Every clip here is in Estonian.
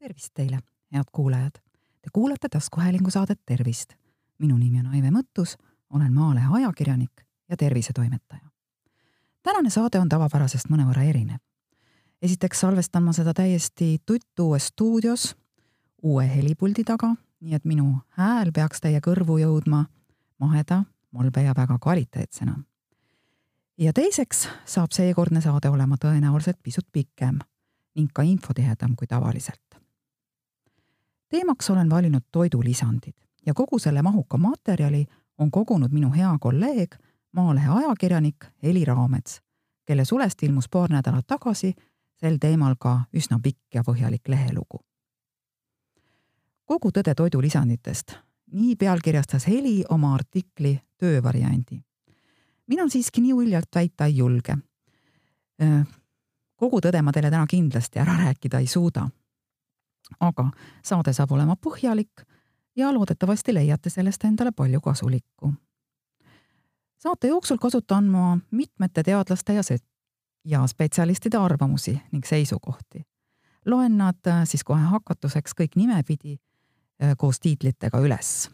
tervist teile, head kuulajad. Te kuulate taskuhäälingu saadet Tervist. minu nimi on Aive Mõttus, olen Maalehe ajakirjanik ja tervisetoimetaja. tänane saade on tavapärasest mõnevõrra erinev. esiteks salvestan ma seda täiesti tuttuues stuudios, uue helipuldi taga, nii et minu hääl peaks teie kõrvu jõudma maheda, molbe ja väga kvaliteetsena. ja teiseks saab seekordne saade olema tõenäoliselt pisut pikem ning ka infotihedam kui tavaliselt teemaks olen valinud toidulisandid ja kogu selle mahuka materjali on kogunud minu hea kolleeg, Maalehe ajakirjanik Heli Raamets, kelle sulest ilmus paar nädalat tagasi sel teemal ka üsna pikk ja põhjalik lehelugu. kogu tõde toidulisanditest, nii pealkirjastas Heli oma artikli töövariandi. mina siiski nii uljalt väita ei julge. kogu tõde ma teile täna kindlasti ära rääkida ei suuda aga saade saab olema põhjalik ja loodetavasti leiate sellest endale palju kasulikku. saate jooksul kasutan ma mitmete teadlaste ja ja spetsialistide arvamusi ning seisukohti. loen nad äh, siis kohe hakatuseks kõik nimepidi äh, koos tiitlitega üles.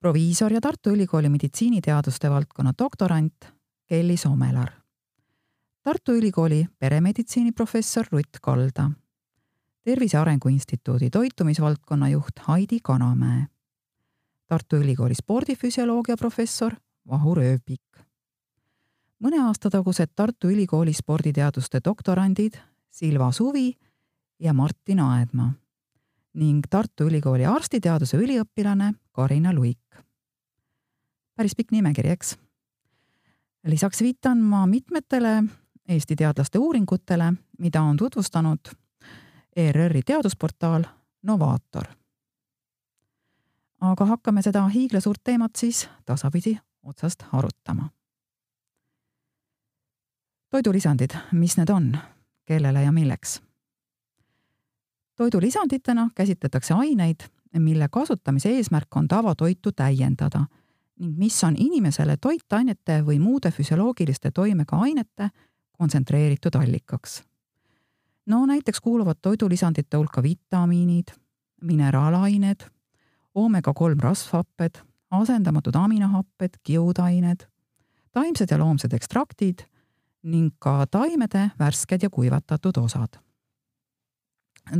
proviisor ja Tartu Ülikooli meditsiiniteaduste valdkonna doktorant Kelly Somelar. Tartu Ülikooli peremeditsiini professor Rutt Kalda Tervise Arengu Instituudi toitumisvaldkonna juht Heidi Kanamäe, Tartu Ülikooli spordifüsioloogia professor Vahur Ööpik, mõne aasta tagused Tartu Ülikooli sporditeaduste doktorandid Silva Suvi ja Martin Aedma ning Tartu Ülikooli arstiteaduse üliõpilane Karina Luik. päris pikk nimekiri, eks? lisaks viitan ma mitmetele Eesti teadlaste uuringutele, mida on tutvustanud ERR-i teadusportaal Novaator. aga hakkame seda hiiglasuurt teemat siis tasapisi otsast arutama. toidulisandid, mis need on, kellele ja milleks? toidulisanditena käsitletakse aineid, mille kasutamise eesmärk on tavatoitu täiendada ning mis on inimesele toitainete või muude füsioloogiliste toimega ainete kontsentreeritud allikaks no näiteks kuuluvad toidulisandite hulka vitamiinid, mineraalained, oomega kolm rasvhapped, asendamatud aminohapped, kiudained, taimsed ja loomsed ekstraktid ning ka taimede värsked ja kuivatatud osad.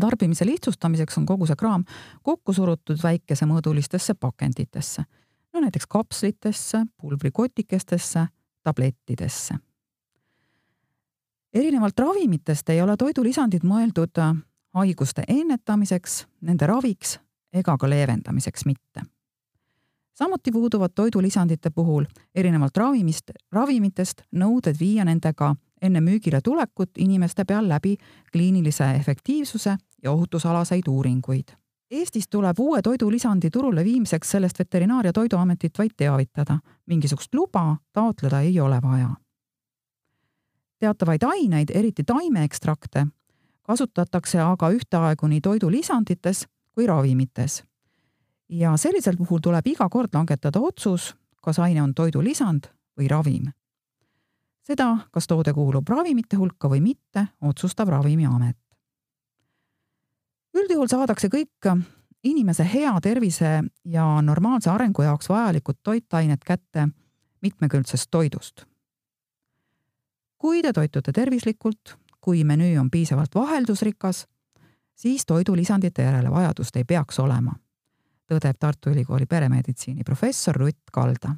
tarbimise lihtsustamiseks on kogu see kraam kokku surutud väikesemõõdulistesse pakenditesse, no näiteks kapslitesse, pulbrikotikestesse, tablettidesse erinevalt ravimitest ei ole toidulisandid mõeldud äh, haiguste ennetamiseks, nende raviks ega ka leevendamiseks mitte. samuti puuduvad toidulisandite puhul erinevalt ravimist, ravimitest nõuded viia nendega enne müügile tulekut inimeste peal läbi kliinilise efektiivsuse ja ohutusalaseid uuringuid. Eestis tuleb uue toidulisandi turule viimiseks sellest Veterinaar- ja Toiduametit vaid teavitada, mingisugust luba taotleda ei ole vaja teatavaid aineid, eriti taimeekstrakte, kasutatakse aga ühtaegu nii toidulisandites kui ravimites. ja sellisel puhul tuleb iga kord langetada otsus, kas aine on toidulisand või ravim. seda, kas toode kuulub ravimite hulka või mitte, otsustab Ravimiamet. üldjuhul saadakse kõik inimese hea tervise ja normaalse arengu jaoks vajalikud toitained kätte mitmekülgsest toidust kui te toitute tervislikult, kui menüü on piisavalt vaheldusrikas, siis toidulisandite järele vajadust ei peaks olema, tõdeb Tartu Ülikooli peremeditsiini professor Rutt Kalda.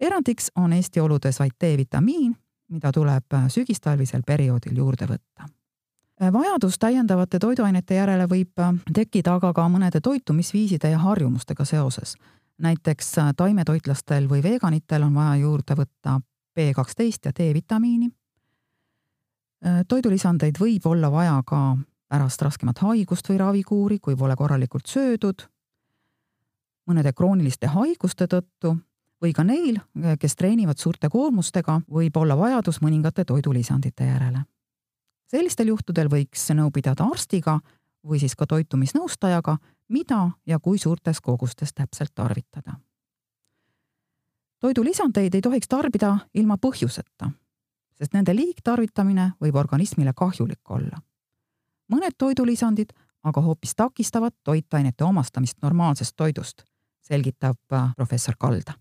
erandiks on Eesti oludes vaid D-vitamiin, mida tuleb sügistalvisel perioodil juurde võtta. vajadus täiendavate toiduainete järele võib tekkida aga ka mõnede toitumisviiside ja harjumustega seoses. näiteks taimetoitlastel või veganitel on vaja juurde võtta B kaksteist ja D-vitamiini. Äh, toidulisandeid võib olla vaja ka pärast raskemat haigust või ravikuuri, kui pole korralikult söödud, mõnede krooniliste haiguste tõttu või ka neil, kes treenivad suurte koormustega, võib olla vajadus mõningate toidulisandite järele. sellistel juhtudel võiks nõu pidada arstiga või siis ka toitumisnõustajaga, mida ja kui suurtes kogustes täpselt tarvitada toidulisandeid ei tohiks tarbida ilma põhjuseta, sest nende liigtarvitamine võib organismile kahjulik olla. mõned toidulisandid aga hoopis takistavad toitainete omastamist normaalsest toidust, selgitab äh, professor Kalda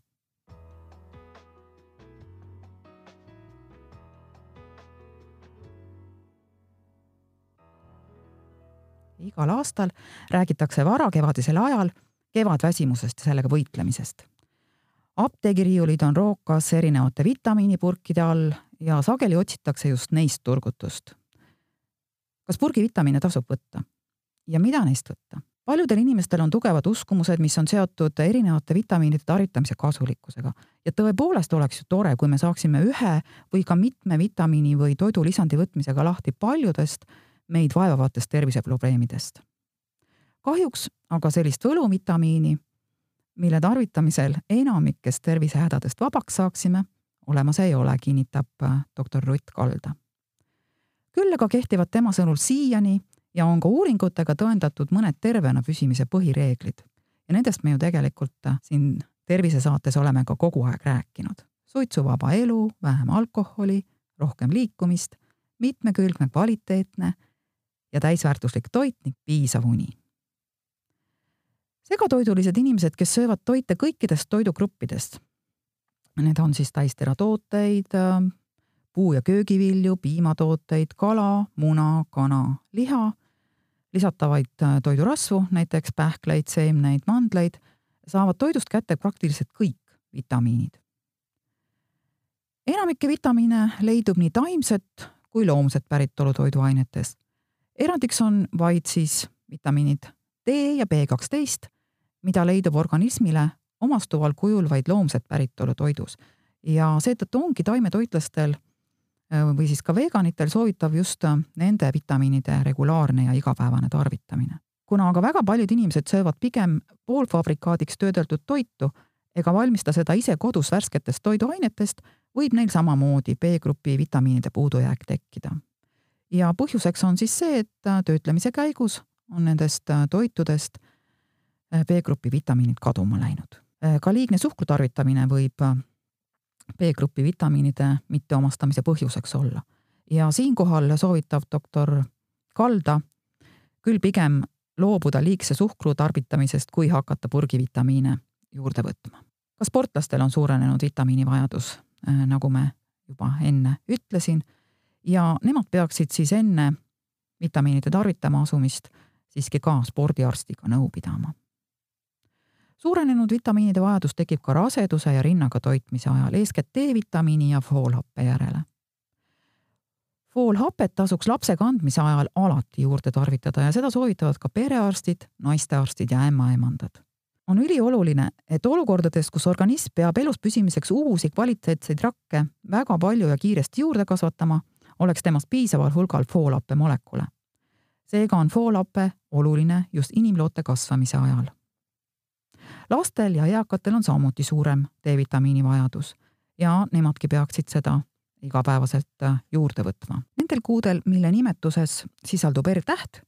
igal aastal räägitakse varakevadisel ajal kevadväsimusest ja sellega võitlemisest. Apteegiriiulid on rookas erinevate vitamiinipurkide all ja sageli otsitakse just neist turgutust. kas purgivitamiine tasub võtta? ja mida neist võtta? paljudel inimestel on tugevad uskumused, mis on seotud erinevate vitamiinide tarvitamise kasulikkusega ja tõepoolest oleks ju tore, kui me saaksime ühe või ka mitme vitamiini või toidulisandi võtmisega lahti paljudest meid vaevavatest terviseprobleemidest. kahjuks aga sellist võluvitamiini, mille tarvitamisel enamikest tervisehädadest vabaks saaksime, olemas ei ole, kinnitab äh, doktor Rutt Kalda. küll aga kehtivad tema sõnul siiani ja on ka uuringutega tõendatud mõned tervena püsimise põhireeglid. ja nendest me ju tegelikult äh, siin tervisesaates oleme ka kogu aeg rääkinud. suitsuvaba elu, vähem alkoholi, rohkem liikumist, mitmekülgne kvaliteetne ja täisväärtuslik toit ning piisav uni. Segatoidulised inimesed, kes söövad toite kõikidest toidugruppidest, need on siis täisteratooteid, puu- ja köögivilju, piimatooteid, kala, muna, kana, liha, lisatavaid toidurasvu, näiteks pähkleid, seemneid, mandleid, saavad toidust kätte praktiliselt kõik vitamiinid. enamike vitamiine leidub nii taimset kui loomset päritolu toiduainetest erandiks on vaid siis vitamiinid D ja B kaksteist, mida leidub organismile omastuval kujul vaid loomset päritolu toidus. ja seetõttu ongi taimetoitlastel äh, või siis ka veganitel soovitav just äh, nende vitamiinide regulaarne ja igapäevane tarvitamine. kuna aga väga paljud inimesed söövad pigem poolfabrikaadiks töödeldud toitu ega valmista seda ise kodus värsketest toiduainetest, võib neil samamoodi B-grupi vitamiinide puudujääk tekkida ja põhjuseks on siis see, et äh, töötlemise käigus on nendest toitudest B-grupi vitamiinid kaduma läinud. ka liigne suhkru tarvitamine võib B-grupi vitamiinide mitteomastamise põhjuseks olla. ja siinkohal soovitab doktor Kalda küll pigem loobuda liigse suhkru tarvitamisest, kui hakata purgivitamiine juurde võtma. ka sportlastel on suurenenud vitamiinivajadus, nagu me juba enne ütlesin ja nemad peaksid siis enne vitamiinide tarvitama asumist siiski ka spordiarstiga nõu pidama. Suurenenud vitamiinide vajadus tekib ka raseduse ja rinnaga toitmise ajal, eeskätt D-vitamiini ja foolhappe järele. foolhapet tasuks lapse kandmise ajal alati juurde tarvitada ja seda soovitavad ka perearstid, naistearstid ja ämmaemandad on ülioluline, et olukordades, kus organism peab elus püsimiseks uusi kvaliteetseid rakke väga palju ja kiiresti juurde kasvatama, oleks temast piisaval hulgal foolappe molekule. seega on foolappe oluline just inimloote kasvamise ajal. Lastel ja eakatel on samuti suurem D-vitamiini vajadus ja nemadki peaksid seda igapäevaselt äh, juurde võtma. Nendel kuudel, mille nimetuses sisaldub R-täht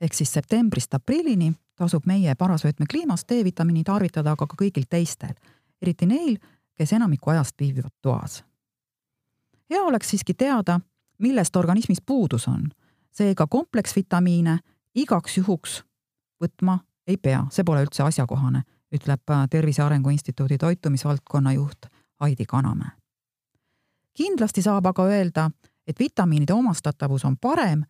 ehk siis septembrist aprillini, tasub meie parasvöötme kliimas D-vitamiini tarvitada aga ka kõigil teistel, eriti neil, kes enamiku ajast viibivad toas. hea oleks siiski teada, millest organismis puudus on. seega kompleksvitamiine igaks juhuks võtma ei pea, see pole üldse asjakohane, ütleb äh, Tervise Arengu Instituudi toitumisvaldkonna juht Heidi Kanamäe. kindlasti saab aga öelda, et vitamiinide omastatavus on parem,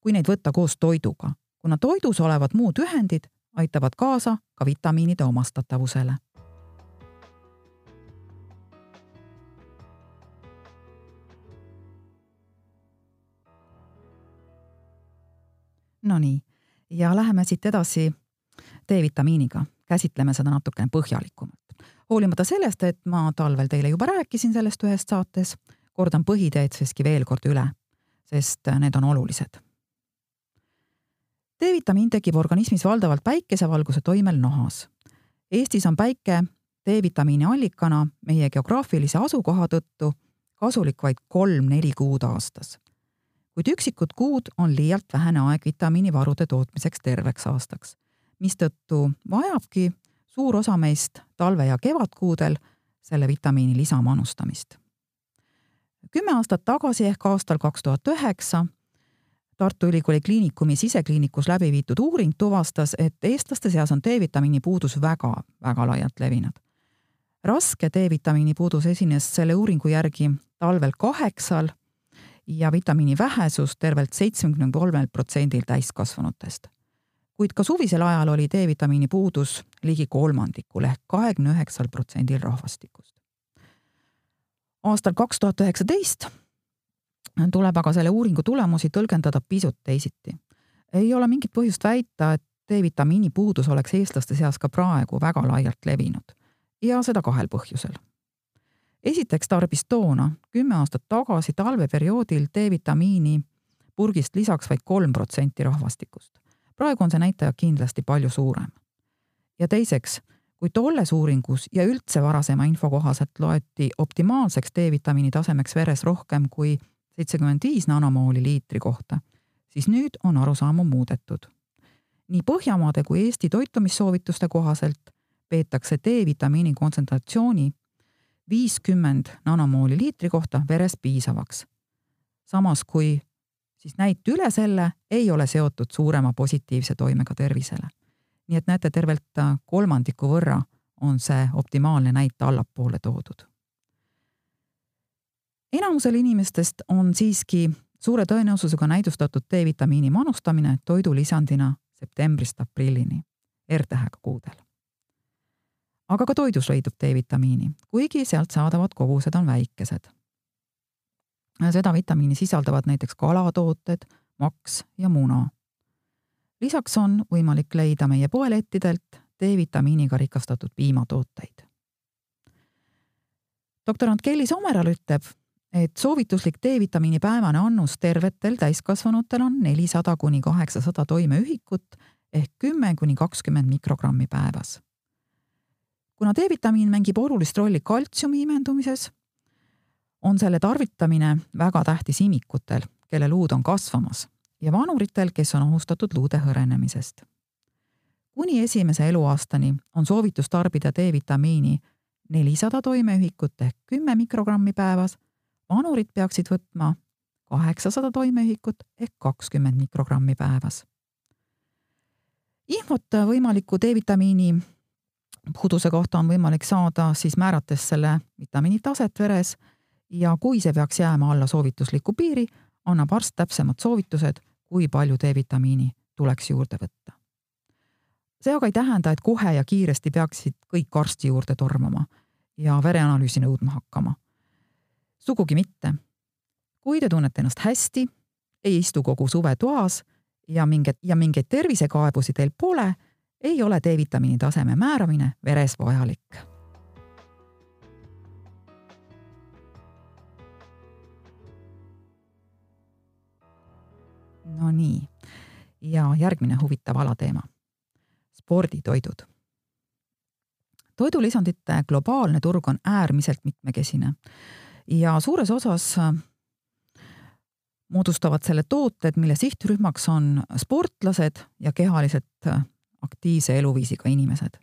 kui neid võtta koos toiduga, kuna toidus olevad muud ühendid aitavad kaasa ka vitamiinide omastatavusele Nonii, ja läheme siit edasi D-vitamiiniga, käsitleme seda natukene põhjalikumalt. hoolimata sellest, et ma talvel teile juba rääkisin sellest ühes saates, kordan põhiteed siiski veel kord üle, sest need on olulised. D-vitamiin tekib organismis valdavalt päikesevalguse toimel nahas. Eestis on päike D-vitamiini allikana meie geograafilise asukoha tõttu kasulik vaid kolm-neli kuud aastas kuid üksikud kuud on liialt vähene aeg vitamiinivarude tootmiseks terveks aastaks, mistõttu vajabki suur osa meist talve- ja kevadkuudel selle vitamiini lisamanustamist. kümme aastat tagasi ehk aastal kaks tuhat üheksa Tartu Ülikooli Kliinikumi sisekliinikus läbi viidud uuring tuvastas, et eestlaste seas on D-vitamiini puudus väga-väga laialt levinud. raske D-vitamiini puudus esines selle uuringu järgi talvel kaheksal ja vitamiini vähesus tervelt seitsmekümne kolmel protsendil täiskasvanutest. Kuid ka suvisel ajal oli D-vitamiini puudus ligi kolmandikul ehk kahekümne üheksal protsendil rahvastikust. aastal kaks tuhat üheksateist tuleb aga selle uuringu tulemusi tõlgendada pisut teisiti. ei ole mingit põhjust väita, et D-vitamiini puudus oleks eestlaste seas ka praegu väga laialt levinud ja seda kahel põhjusel esiteks tarbis toona, kümme aastat tagasi talveperioodil D-vitamiini purgist lisaks vaid kolm protsenti rahvastikust. Praegu on see näitaja kindlasti palju suurem. ja teiseks, kui tolles uuringus ja üldse varasema info kohaselt loeti optimaalseks D-vitamiini tasemeks veres rohkem kui seitsekümmend viis nanomooli liitri kohta, siis nüüd on arusaamu muudetud. nii Põhjamaade kui Eesti toitumissoovituste kohaselt peetakse D-vitamiini kontsentratsiooni viiskümmend nanomooli liitri kohta veres piisavaks. samas kui siis näit üle selle ei ole seotud suurema positiivse toimega tervisele. nii et näete, tervelt kolmandiku võrra on see optimaalne näit allapoole toodud. enamusel inimestest on siiski suure tõenäosusega näidustatud D-vitamiini manustamine toidulisandina septembrist aprillini, R-tähega kuudel aga ka toidus leidub D-vitamiini, kuigi sealt saadavad kogused on väikesed. Seda vitamiini sisaldavad näiteks kalatooted, maks ja muna. lisaks on võimalik leida meie poelettidelt D-vitamiiniga rikastatud piimatooteid. doktorant Kelly Someral ütleb, et soovituslik D-vitamiini päevane annus tervetel täiskasvanutel on nelisada kuni kaheksasada toimeühikut ehk kümme kuni kakskümmend mikrogrammi päevas kuna D-vitamiin mängib olulist rolli kaltsiumi imendumises, on selle tarvitamine väga tähtis imikutel, kelle luud on kasvamas ja vanuritel, kes on ohustatud luude hõrenemisest. kuni esimese eluaastani on soovitus tarbida D-vitamiini nelisada toimeühikut ehk kümme mikrogrammi päevas, vanurid peaksid võtma kaheksasada toimeühikut ehk kakskümmend mikrogrammi päevas. infot võimaliku D-vitamiini puuduse kohta on võimalik saada siis määrates selle vitamiini taset veres ja kui see peaks jääma alla soovitusliku piiri, annab arst täpsemad soovitused, kui palju D-vitamiini tuleks juurde võtta. see aga ei tähenda, et kohe ja kiiresti peaksid kõik arsti juurde tormama ja vereanalüüsi nõudma hakkama. sugugi mitte. kui te tunnete ennast hästi, ei istu kogu suve toas ja mingeid, ja mingeid tervisekaebusi teil pole ei ole D-vitamiini taseme määramine veres vajalik. Nonii, ja järgmine huvitav alateema. sporditoidud. toidulisandite globaalne turg on äärmiselt mitmekesine ja suures osas moodustavad selle tooted, mille sihtrühmaks on sportlased ja kehaliselt aktiivse eluviisiga inimesed.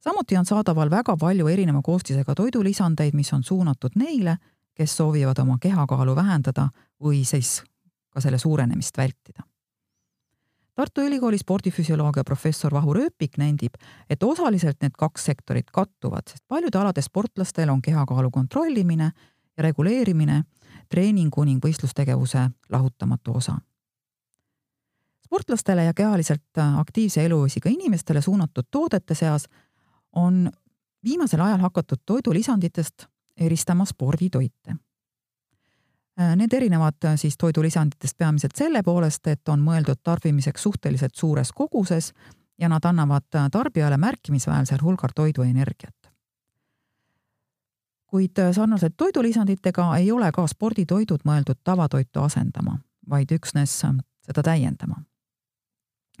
samuti on saadaval väga palju erineva koostisega toidulisandeid, mis on suunatud neile, kes soovivad oma kehakaalu vähendada või siis ka selle suurenemist vältida. Tartu Ülikooli spordifüsioloogia professor Vahur Ööpik nendib, et osaliselt need kaks sektorit kattuvad, sest paljude alade sportlastel on kehakaalu kontrollimine ja reguleerimine treeningu ning võistlustegevuse lahutamatu osa sportlastele ja kehaliselt aktiivse eluviisiga inimestele suunatud toodete seas on viimasel ajal hakatud toidulisanditest eristama sporditoite. Äh, need erinevad äh, siis toidulisanditest peamiselt selle poolest, et on mõeldud tarbimiseks suhteliselt suures koguses ja nad annavad tarbijale märkimisväärsel hulgal toidu energiat. kuid sarnaselt toidulisanditega ei ole ka sporditoidud mõeldud tavatoitu asendama, vaid üksnes seda täiendama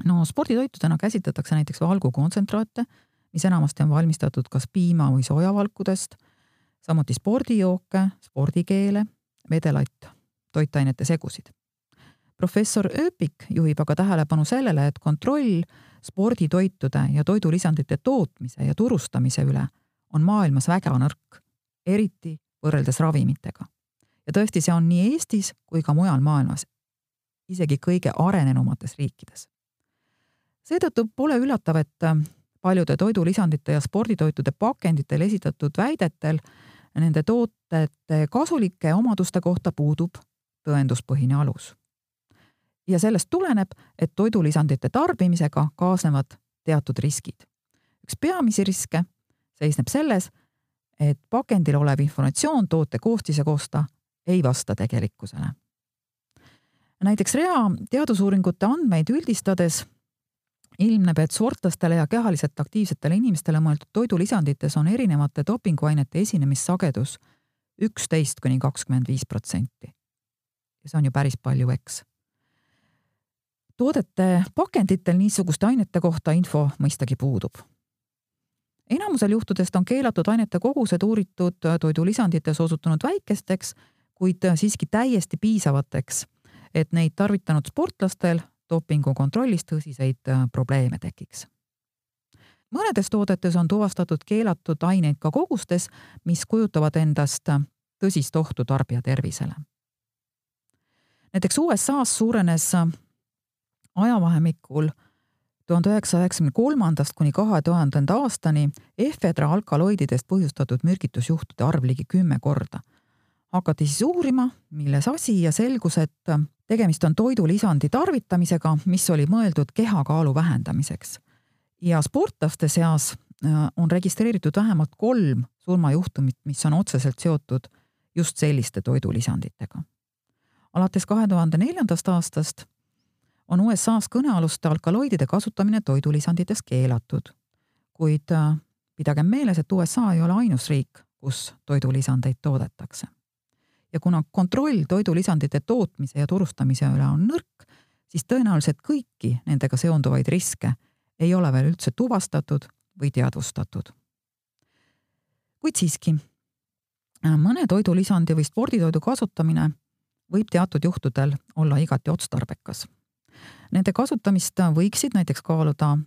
no sporditoitudena käsitletakse näiteks valgukotsentraate, mis enamasti on valmistatud kas piima või sojavalkudest, samuti spordijooke, spordikeele, vedelaid toitainete segusid. professor Ööpik juhib aga tähelepanu sellele, et kontroll sporditoitude ja toidulisandite tootmise ja turustamise üle on maailmas väga nõrk, eriti võrreldes ravimitega. ja tõesti, see on nii Eestis kui ka mujal maailmas isegi kõige arenenumates riikides. seetõttu pole üllatav, et paljude toidulisandite ja sporditoitude pakenditel esitatud väidetel nende tootete kasulike omaduste kohta puudub tõenduspõhine alus. ja sellest tuleneb, et toidulisandite tarbimisega kaasnevad teatud riskid. üks peamisi riske seisneb selles, et pakendil olev informatsioon toote koostise kohta ei vasta tegelikkusele. näiteks rea teadusuuringute andmeid üldistades ilmneb, et sportlastele ja kehaliselt aktiivsetele inimestele mõeldud toidulisandites on erinevate dopinguainete esinemissagedus üksteist kuni kakskümmend viis protsenti. ja see on ju päris palju, eks. toodete pakenditel niisuguste ainete kohta info mõistagi puudub. enamusel juhtudest on keelatud ainete kogused uuritud toidulisandites osutunud väikesteks, kuid siiski täiesti piisavateks, et neid tarvitanud sportlastel dopingu kontrollis tõsiseid äh, probleeme tekiks. mõnedes toodetes on tuvastatud keelatud aineid ka kogustes, mis kujutavad endast äh, tõsist ohtu tarbija tervisele. näiteks USA-s suurenes äh, ajavahemikul tuhande üheksasaja üheksakümne kolmandast kuni kahe tuhandenda aastani efedra alkaloididest põhjustatud mürgitusjuhtude arv ligi kümme korda hakati siis uurima, milles asi ja selgus, et tegemist on toidulisandi tarvitamisega, mis oli mõeldud kehakaalu vähendamiseks. ja sportlaste seas äh, on registreeritud vähemalt kolm surmajuhtumit, mis on otseselt seotud just selliste toidulisanditega. alates kahe tuhande neljandast aastast on USA-s kõnealuste alkaloidide kasutamine toidulisandites keelatud. kuid äh, pidagem meeles, et USA ei ole ainus riik, kus toidulisandeid toodetakse ja kuna kontroll toidulisandite tootmise ja turustamise üle on nõrk, siis tõenäoliselt kõiki nendega seonduvaid riske ei ole veel üldse tuvastatud või teadvustatud. kuid siiski, mõne toidulisandi või sporditoidu kasutamine võib teatud juhtudel olla igati otstarbekas. Nende kasutamist võiksid näiteks kaaluda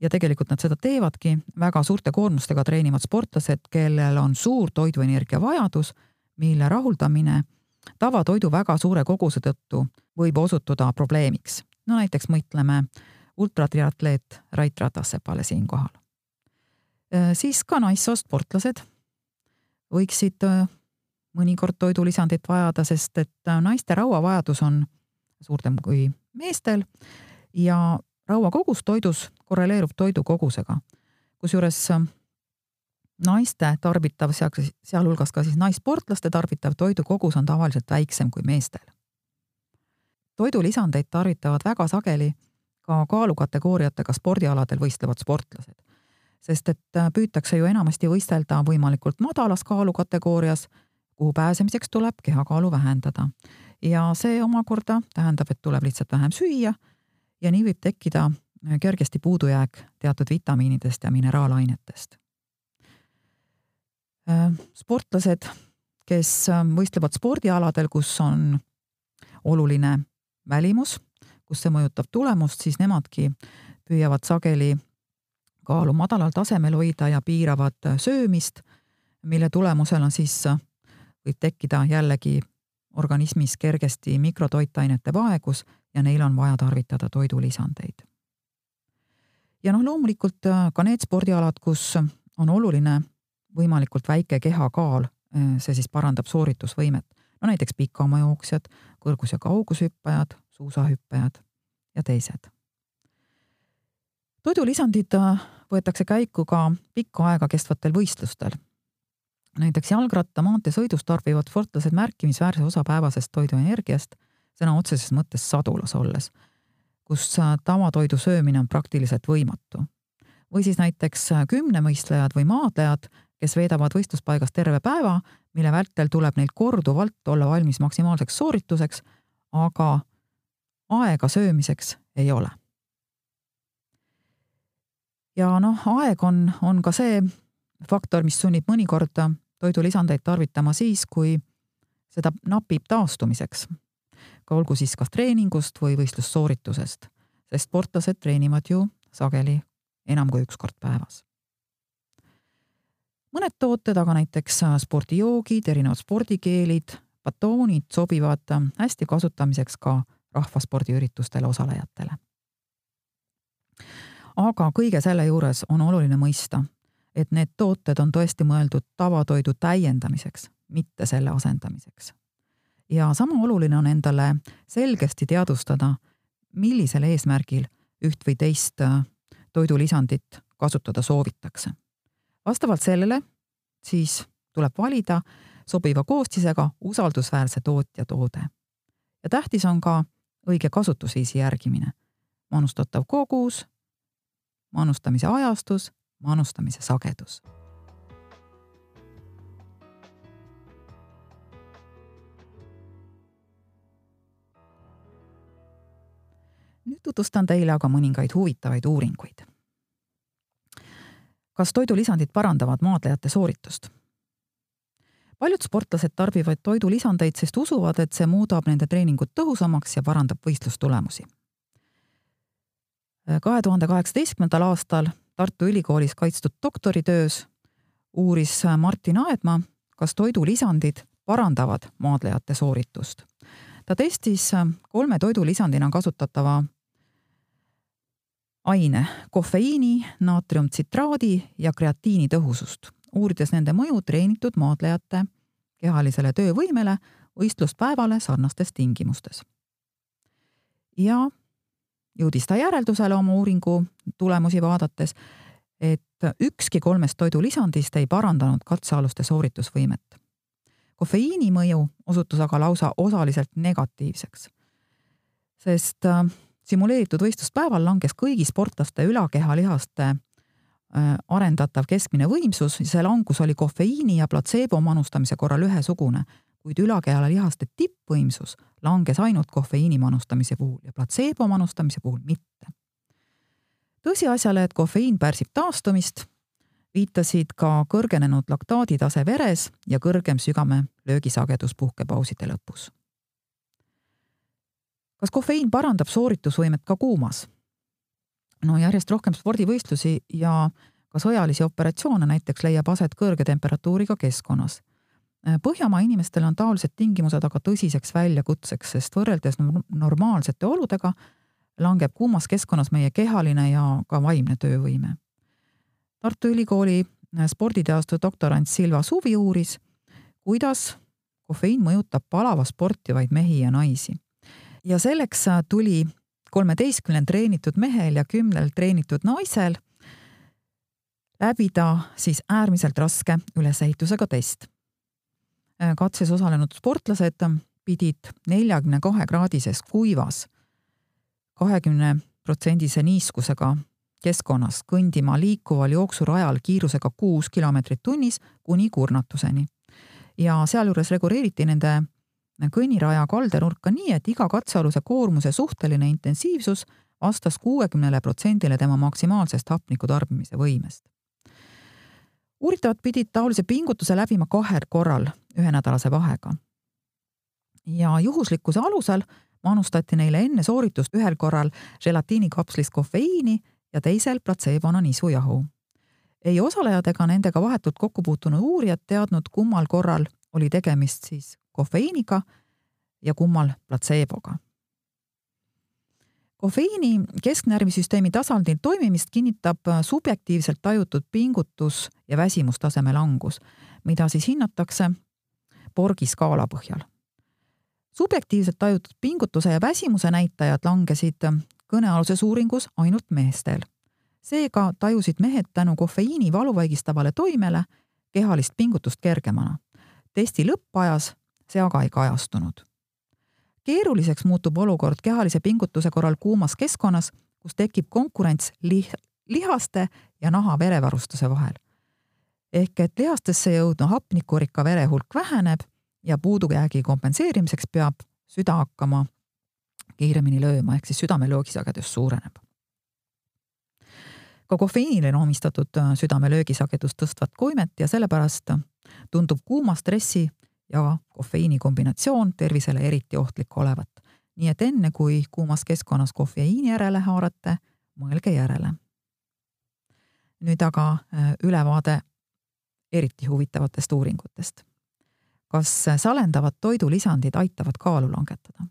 ja tegelikult nad seda teevadki, väga suurte koormustega treenivad sportlased, kellel on suur toiduenergia vajadus mille rahuldamine tavatoidu väga suure koguse tõttu võib osutuda probleemiks. no näiteks mõtleme ultratriatleet Rait Ratasepale siinkohal. Äh, siis ka naissoost sportlased võiksid äh, mõnikord toidulisandit vajada, sest et äh, naiste rauavajadus on suurem kui meestel ja rauakogus toidus korreleerub toidu kogusega. kusjuures naiste tarbitav, sealhulgas ka siis naissportlaste tarbitav toidukogus on tavaliselt väiksem kui meestel. toidulisandeid tarvitavad väga sageli ka kaalukategooriatega spordialadel võistlevad sportlased. sest et äh, püütakse ju enamasti võistelda võimalikult madalas kaalukategoorias, kuhu pääsemiseks tuleb kehakaalu vähendada. ja see omakorda tähendab, et tuleb lihtsalt vähem süüa ja nii võib tekkida äh, kergesti puudujääk teatud vitamiinidest ja mineraalainetest sportlased, kes äh, võistlevad spordialadel, kus on oluline välimus, kus see mõjutab tulemust, siis nemadki püüavad sageli kaalu madalal tasemel hoida ja piiravad äh, söömist, mille tulemusena siis võib tekkida jällegi organismis kergesti mikrotoitainete vaegus ja neil on vaja tarvitada toidulisandeid. ja noh, loomulikult ka need spordialad, kus on oluline võimalikult väike kehakaal, äh, see siis parandab sooritusvõimet. no näiteks pikaamajooksjad, kõrgus- ja kaugushüppajad, suusahüppajad ja teised. toidulisandid äh, võetakse käiku ka pikka aega kestvatel võistlustel. näiteks jalgratta maanteesõidus tarbivad sportlased märkimisväärse osa päevasest toiduenergiast sõna otseses mõttes sadulas olles, kus äh, tavatoidu söömine on praktiliselt võimatu. või siis näiteks kümnemõistlejad või maadlejad kes veedavad võistluspaigas terve päeva, mille vältel tuleb neil korduvalt olla valmis maksimaalseks soorituseks, aga aega söömiseks ei ole. ja noh, aeg on, on ka see faktor, mis sunnib mõnikord toidulisandeid tarvitama siis, kui seda napib taastumiseks. ka olgu siis kas treeningust või võistlussooritusest, sest sportlased treenivad ju sageli enam kui üks kord päevas mõned tooted, aga näiteks äh, spordijoogid, erinevad spordikeelid, batoonid sobivad äh, hästi kasutamiseks ka rahvaspordiüritustele osalejatele. aga kõige selle juures on oluline mõista, et need tooted on tõesti mõeldud tavatoidu täiendamiseks, mitte selle asendamiseks. ja sama oluline on endale selgesti teadvustada, millisel eesmärgil üht või teist äh, toidulisandit kasutada soovitakse. Vastavalt sellele siis tuleb valida sobiva koostisega usaldusväärse tootja toode. ja tähtis on ka õige kasutusviisi järgimine. manustatav kogus, manustamise ajastus, manustamise sagedus nüüd tutvustan teile aga mõningaid huvitavaid uuringuid. Kas toidulisandid parandavad maadlejate sooritust? paljud sportlased tarbivad toidulisandeid, sest usuvad, et see muudab nende treeningut tõhusamaks ja parandab võistlustulemusi. kahe tuhande kaheksateistkümnendal aastal Tartu Ülikoolis kaitstud doktoritöös uuris Martin Aedma, kas toidulisandid parandavad maadlejate sooritust. ta testis kolme toidulisandina kasutatava aine kofeiini, naatriumtsitraadi ja kreatiini tõhusust, uurides nende mõju treenitud maadlejate kehalisele töövõimele võistluspäevale sarnastes tingimustes. ja jõudis ta järeldusele oma uuringu tulemusi vaadates, et ükski kolmest toidulisandist ei parandanud katsealuste sooritusvõimet. kofeiini mõju osutus aga lausa osaliselt negatiivseks, sest äh, simuleeritud võistluspäeval langes kõigi sportlaste ülakehalihaste äh, arendatav keskmine võimsus, see langus oli kofeiini ja platseebo manustamise korral ühesugune, kuid ülakehalihaste tippvõimsus langes ainult kofeiini manustamise puhul ja platseebo manustamise puhul mitte. tõsiasjale, et kofeiin pärsib taastumist, viitasid ka kõrgenenud laktaaditase veres ja kõrgem sügame löögisagedus puhkepauside lõpus kas kofeiin parandab sooritusvõimet ka kuumas? no järjest rohkem spordivõistlusi ja ka sõjalisi operatsioone näiteks leiab aset kõrge temperatuuriga keskkonnas. Põhjamaa inimestele on taolised tingimused aga tõsiseks väljakutseks, sest võrreldes normaalsete oludega langeb kuumas keskkonnas meie kehaline ja ka vaimne töövõime. Tartu Ülikooli sporditeaduse doktorant Silva Suvi uuris, kuidas kofeiin mõjutab palava sportivaid mehi ja naisi ja selleks tuli kolmeteistkümnel treenitud mehel ja kümnel treenitud naisel läbida siis äärmiselt raske ülesehitusega test. katses osalenud sportlased pidid neljakümne kahe kraadises kuivas kahekümne protsendise niiskusega keskkonnas kõndima liikuval jooksurajal kiirusega kuus kilomeetrit tunnis kuni kurnatuseni. ja sealjuures reguleeriti nende kõnniraja kaldenurka nii, et iga katsealuse koormuse suhteline intensiivsus vastas kuuekümnele protsendile tema maksimaalsest hapniku tarbimise võimest. uuritavad pidid taolise pingutuse läbima kahel korral ühenädalase vahega. ja juhuslikkuse alusel manustati neile enne sooritust ühel korral želatiinikapslis kofeiini ja teisel platseebona nisujahu. ei osalejad ega nendega vahetult kokku puutunud uurijad teadnud, kummal korral oli tegemist siis kofeiiniga ja kummal platseeboga. kofeiini kesknärvisüsteemi tasandil toimimist kinnitab subjektiivselt tajutud pingutus ja väsimustaseme langus, mida siis hinnatakse Borgi skaala põhjal. subjektiivselt tajutud pingutuse ja väsimuse näitajad langesid kõnealuses uuringus ainult meestel. seega tajusid mehed tänu kofeiini valuvaigistavale toimele kehalist pingutust kergemana. testi lõppajas see aga ei kajastunud. keeruliseks muutub olukord kehalise pingutuse korral kuumas keskkonnas, kus tekib konkurents lih-, lihaste ja naha verevarustuse vahel. ehk et lihastesse jõudnud hapnikurikka vere hulk väheneb ja puudujäägi kompenseerimiseks peab süda hakkama kiiremini lööma, ehk siis südame löögisagedus suureneb. ka kofeiinile omistatud südame löögisagedust tõstvat koimet ja sellepärast tundub kuuma stressi ja kofeiini kombinatsioon tervisele eriti ohtlik olevat. nii et enne, kui kuumas keskkonnas kofeiini järele haarate, mõelge järele. nüüd aga äh, ülevaade eriti huvitavatest uuringutest. kas salendavad toidulisandid aitavad kaalu langetada?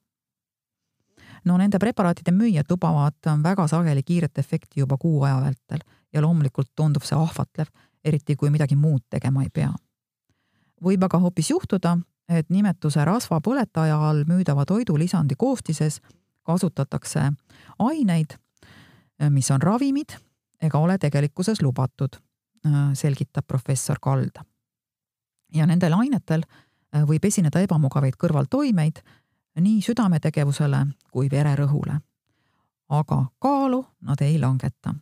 no nende preparaatide müüjad lubavad väga sageli kiiret efekti juba kuu aja vältel ja loomulikult tundub see ahvatlev, eriti kui midagi muud tegema ei pea. Võib aga hoopis juhtuda, et nimetuse rasvapõletaja all müüdava toidulisandi koostises kasutatakse aineid, mis on ravimid ega ole tegelikkuses lubatud, selgitab professor Kalda. ja nendel ainetel võib esineda ebamugavaid kõrvaltoimeid nii südametegevusele kui vererõhule. aga kaalu nad ei langeta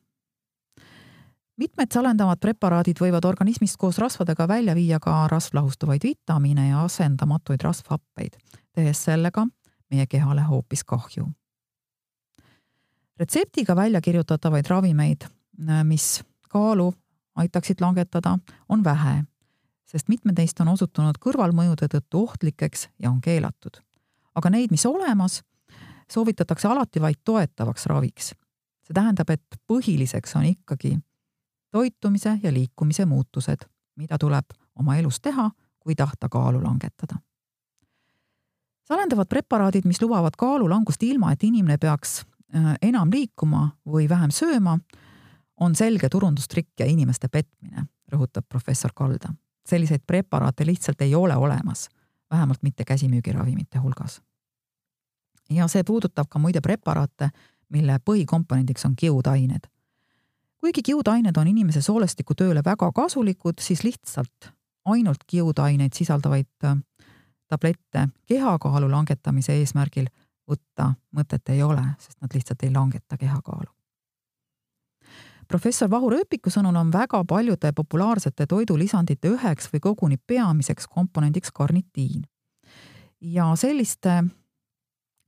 mitmed salendavad preparaadid võivad organismist koos rasvadega välja viia ka rasvlahustavaid vitamiine ja asendamatuid rasvhappeid, tehes sellega meie kehale hoopis kahju. retseptiga välja kirjutatavaid ravimeid, mis kaalu aitaksid langetada, on vähe, sest mitmed neist on osutunud kõrvalmõjude tõttu ohtlikeks ja on keelatud. aga neid, mis olemas, soovitatakse alati vaid toetavaks raviks. see tähendab, et põhiliseks on ikkagi toitumise ja liikumise muutused, mida tuleb oma elus teha, kui tahta kaalu langetada. salendavad preparaadid, mis lubavad kaalulangust ilma, et inimene peaks äh, enam liikuma või vähem sööma, on selge turundustrikk ja inimeste petmine, rõhutab professor Kalda. selliseid preparaate lihtsalt ei ole olemas, vähemalt mitte käsimüügiravimite hulgas. ja see puudutab ka muide preparaate, mille põhikomponendiks on kiudained kuigi kiudained on inimese soolestiku tööle väga kasulikud, siis lihtsalt ainult kiudaineid sisaldavaid äh, tablette kehakaalu langetamise eesmärgil võtta mõtet ei ole, sest nad lihtsalt ei langeta kehakaalu. professor Vahur Ööpiku sõnul on väga paljude populaarsete toidulisandite üheks või koguni peamiseks komponendiks karnitiin. ja selliste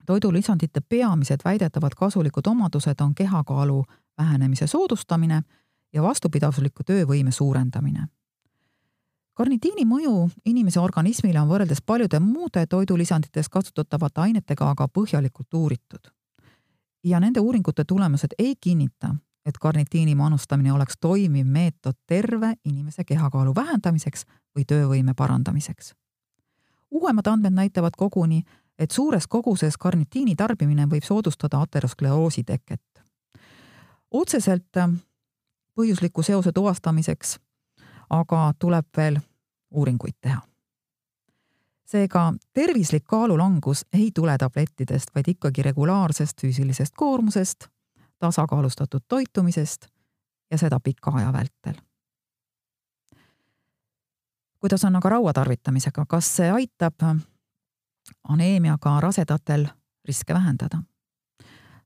toidulisandite peamised väidetavad kasulikud omadused on kehakaalu vähenemise soodustamine ja vastupidavusliku töövõime suurendamine. karnitiini mõju inimese organismile on võrreldes paljude muude toidulisandites kasutatavate ainetega aga põhjalikult uuritud. ja nende uuringute tulemused ei kinnita, et karnitiini manustamine oleks toimiv meetod terve inimese kehakaalu vähendamiseks või töövõime parandamiseks. uuemad andmed näitavad koguni, et suures koguses karnitiini tarbimine võib soodustada ateroskleroosi teket otseselt äh, põhjusliku seose tuvastamiseks aga tuleb veel uuringuid teha. seega tervislik kaalulangus ei tule tablettidest, vaid ikkagi regulaarsest füüsilisest koormusest, tasakaalustatud toitumisest ja seda pika aja vältel. kuidas on aga raua tarvitamisega, kas see aitab aneemiaga rasedatel riske vähendada?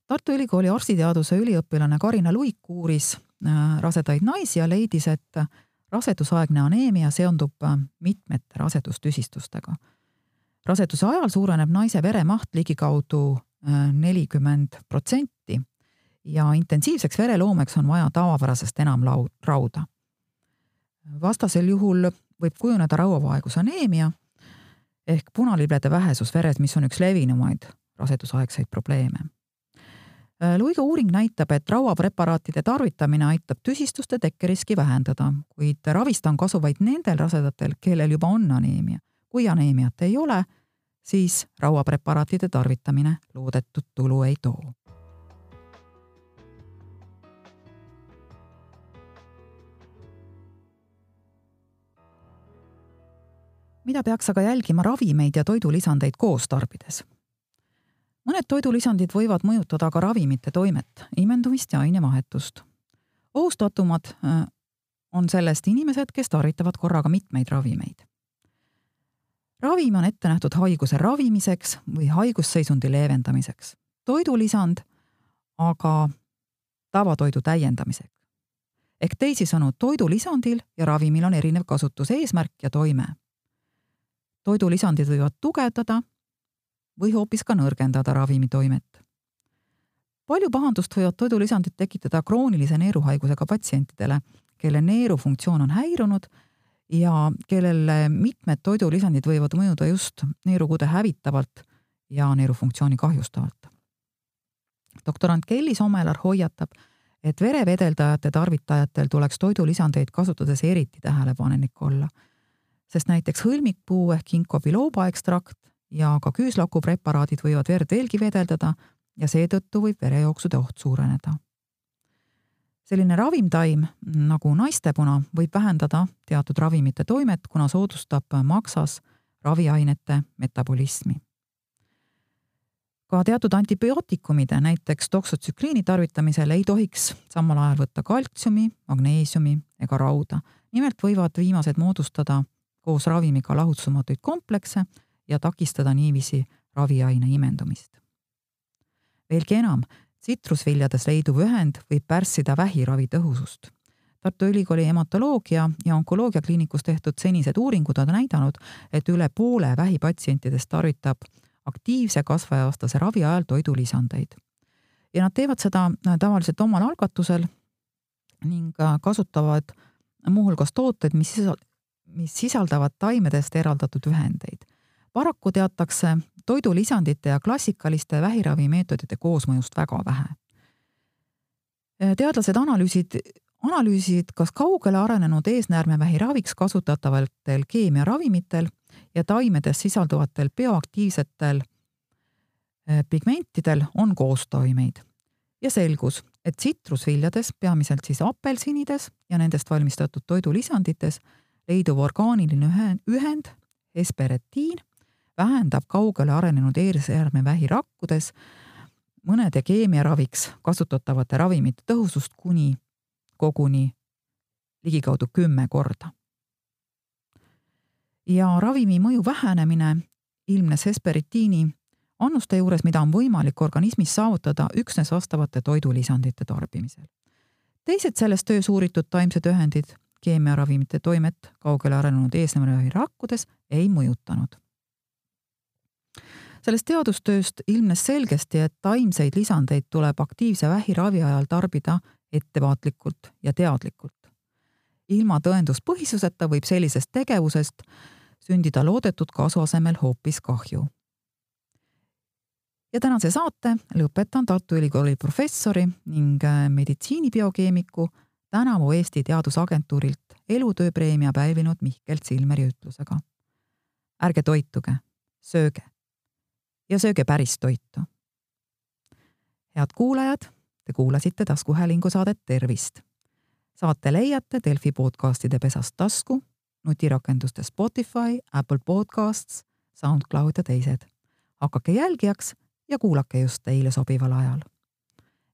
Tartu Ülikooli arstiteaduse üliõpilane Karina Luik uuris äh, rasedaid naisi ja leidis, et rasedusaegne aneemia seondub äh, mitmete rasedustüsistustega. raseduse ajal suureneb naise veremaht ligikaudu äh, nelikümmend protsenti ja intensiivseks vereloomeks on vaja tavapärasest enam lau-, rauda. vastasel juhul võib kujuneda rauavaegus aneemia ehk punalibede vähesus veres, mis on üks levinumaid rasedusaegseid probleeme Äh, Luiga uuring näitab, et rauapreparaatide tarvitamine aitab tüsistuste tekkeriski vähendada, kuid ravist on kasu vaid nendel rasedatel, kellel juba on aneemia. kui aneemiat ei ole, siis rauapreparaatide tarvitamine loodetud tulu ei too. Mida peaks aga jälgima ravimeid ja toidulisandeid koos tarbides? mõned toidulisandid võivad mõjutada ka ravimite toimet, imendumist ja ainevahetust. ohustatumad äh, on sellest inimesed, kes tarvitavad korraga mitmeid ravimeid. ravim on ette nähtud haiguse ravimiseks või haigusseisundi leevendamiseks. toidulisand aga tavatoidu täiendamiseks. ehk teisisõnu, toidulisandil ja ravimil on erinev kasutuse eesmärk ja toime. Toidulisandid võivad tugevdada või hoopis ka nõrgendada ravimitoimet. palju pahandust võivad toidulisandid tekitada kroonilise neeruhaigusega patsientidele, kelle neerufunktsioon on häirunud ja kellele mitmed toidulisandid võivad mõjuda just neerukude hävitavalt ja neerufunktsiooni kahjustavalt. doktorant Kelly Somelar hoiatab, et verevedeldajate tarvitajatel tuleks toidulisandeid kasutades eriti tähelepanelik olla, sest näiteks hõlmikpuu ehk ginkgo biloba ekstrakt ja ka küüslauku preparaadid võivad verd veelgi vedeldada ja seetõttu võib verejooksude oht suureneda. selline ravimtaim nagu naistepuna võib vähendada teatud ravimite toimet, kuna soodustab maksas raviainete metabolismi. ka teatud antibiootikumide, näiteks doksotsükliini tarvitamisel ei tohiks samal ajal võtta kaltsiumi, magneesiumi ega rauda. nimelt võivad viimased moodustada koos ravimiga lahutusomatuid komplekse ja takistada niiviisi raviaine imendumist. veelgi enam, tsitrusviljades leiduv ühend võib pärssida vähiravi tõhusust. Tartu Ülikooli hematoloogia ja onkoloogia kliinikus tehtud senised uuringud on näidanud, et üle poole vähipatsientidest tarvitab aktiivse kasvajaastase ravi ajal toidulisandeid. ja nad teevad seda tavaliselt omal algatusel ning kasutavad muuhulgas tooteid, mis mis sisaldavad taimedest eraldatud ühendeid. paraku teatakse toidulisandite ja klassikaliste vähiravimeetodite koosmõjust väga vähe. teadlased analüüsid, analüüsisid, kas kaugele arenenud eesnäärmevähi raviks kasutatavatel keemiaravimitel ja taimedes sisalduvatel bioaktiivsetel eh, pigmentidel on koostoimeid ja selgus, et tsitrusviljades, peamiselt siis apelsinides ja nendest valmistatud toidulisandites leiduv orgaaniline ühend, hesperetiin, vähendab kaugele arenenud eesjärmevähi rakkudes mõnede keemiaraviks kasutatavate ravimite tõhusust kuni koguni ligikaudu kümme korda. ja ravimi mõju vähenemine ilmnes hesperitiini annuste juures, mida on võimalik organismis saavutada üksnes vastavate toidulisandite tarbimisel. teised selles töös uuritud taimsed ühendid keemiaravimite toimet kaugele arenenud eesnäärmevähi rakkudes ei mõjutanud. sellest teadustööst ilmnes selgesti, et taimseid lisandeid tuleb aktiivse vähiravi ajal tarbida ettevaatlikult ja teadlikult. ilma tõenduspõhisuseta võib sellisest tegevusest sündida loodetud kasu asemel hoopis kahju. ja tänase saate lõpetan Tartu Ülikooli professori ning meditsiinibiokeemiku tänavu Eesti Teadusagentuurilt elutööpreemia pälvinud Mihkel Silmeri ütlusega. ärge toituge, sööge ja sööge päris toitu. head kuulajad, te kuulasite taskuhäälingu saadet Tervist. saate leiate Delfi podcastide pesast tasku, nutirakenduste Spotify, Apple Podcasts, SoundCloud ja teised. hakake jälgijaks ja kuulake just teile sobival ajal.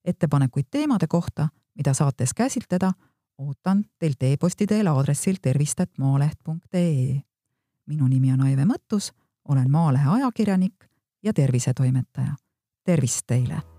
ettepanekuid teemade kohta mida saates käsitleda, ootan teilt e-posti teel aadressil tervist.maaleht.ee. minu nimi on Aive Mõttus, olen Maalehe ajakirjanik ja tervisetoimetaja. tervist teile